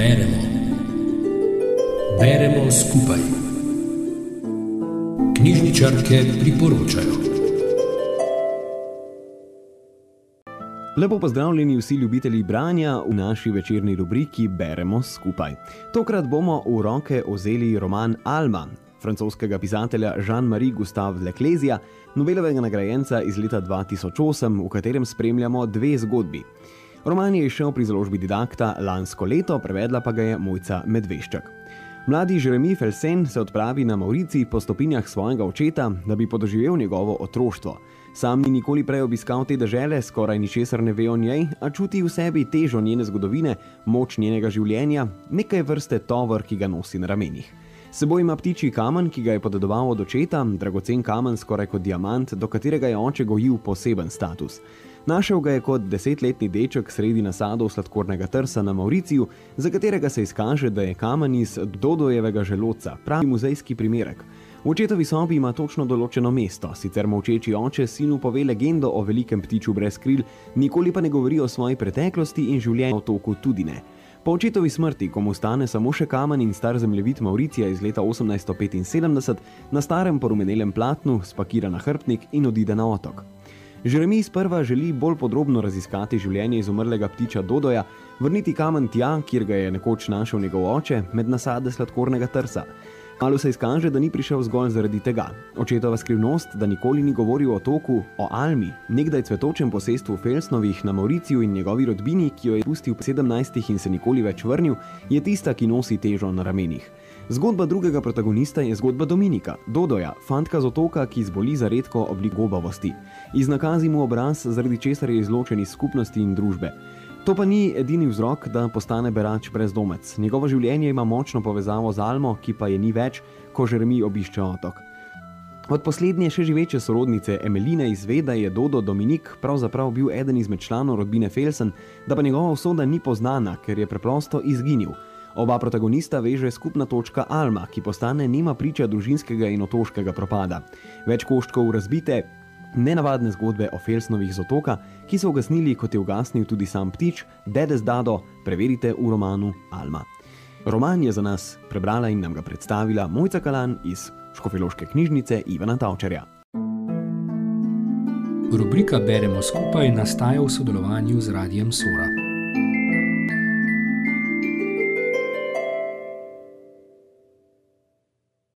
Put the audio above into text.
Beremo. Beremo skupaj. Knjižničarke priporočajo. Lepo pozdravljeni vsi ljubitelji branja v naši večerni rubriki Beremo skupaj. Tokrat bomo v roke vzeli roman Alma francoskega pisatelja Jean-Marie Gustave Leclerca, Nobelovega nagrajenca iz leta 2008, v katerem spremljamo dve zgodbi. Roman je izšel pri založbi Didakta lansko leto, prevedla pa ga je Mojca Medveščak. Mladi Jeremy Felsen se odpravi na Maurici po stopinjah svojega očeta, da bi podoživel njegovo otroštvo. Sam ni nikoli prej obiskal te države, skoraj ničesar ne ve o njej, a čuti v sebi težo njene zgodovine, moč njenega življenja, nekaj vrste tovor, ki ga nosi na ramenih. Seboj ima ptičji kamen, ki ga je podedoval od očeta, dragocen kamen, skoraj kot diamant, do katerega je oče gojil poseben status. Našel ga je kot desetletni deček sredi nasadov sladkornega trsa na Mauriciju, za katerega se izkaže, da je kamen iz Dodojevega želodca, pravi muzejski primerek. V očetovi sobi ima točno določeno mesto, sicer močeči oče sinu pove legendo o velikem ptiču brez kril, nikoli pa ne govori o svoji preteklosti in življenju v toku tudi ne. Po očetovi smrti, ko mu stane samo še kamen in star zemljevid Mauricija iz leta 1875, na starem porumenelem platnu spakira na hrbtnik in odide na otok. Jeremy sprva želi bolj podrobno raziskati življenje izumrlega ptiča Dodoja, vrniti kamen tja, kjer ga je nekoč našel njegov oče, med nasade sladkornega trsa. Malo se izkaže, da ni prišel zgolj zaradi tega. Očetova skrivnost, da nikoli ni govoril o toku, o Almi, nekdaj cvetočem posestvu Felsnovih na Mauriciju in njegovi rodbini, ki jo je pustil v 17 in se nikoli več vrnil, je tista, ki nosi težo na ramenih. Zgodba drugega protagonista je zgodba Dominika, Dodoja, fantka z otoka, ki zboli za redko oblik gobavosti. Iz nakazi mu obraz, zaradi česar je izločen iz skupnosti in družbe. To pa ni edini vzrok, da postane berač brezdomec. Njegovo življenje ima močno povezavo z Almo, ki pa je ni več, ko Žeremi obišče otok. Od poslednje še živeče sorodnice Emeline izve, da je Dodo Dominik pravzaprav bil eden izmed članov rodbine Felsen, da pa njegova usoda ni poznana, ker je preprosto izginil. Oba protagonista veže skupna točka Alma, ki postane nima priča družinskega in otoškega propada. Več koščkov razbite, nenavadne zgodbe o Felsnovih z otoka, ki so ugasnili, kot je ugasnil tudi sam ptič, Dedes Dado, preverite v romanu Alma. Roman je za nas prebrala in nam ga predstavila Mojca Kalan iz Škofiloške knjižnice Ivana Tavčarja. Rubrika Beremo skupaj nastaja v sodelovanju z Radijem Sora.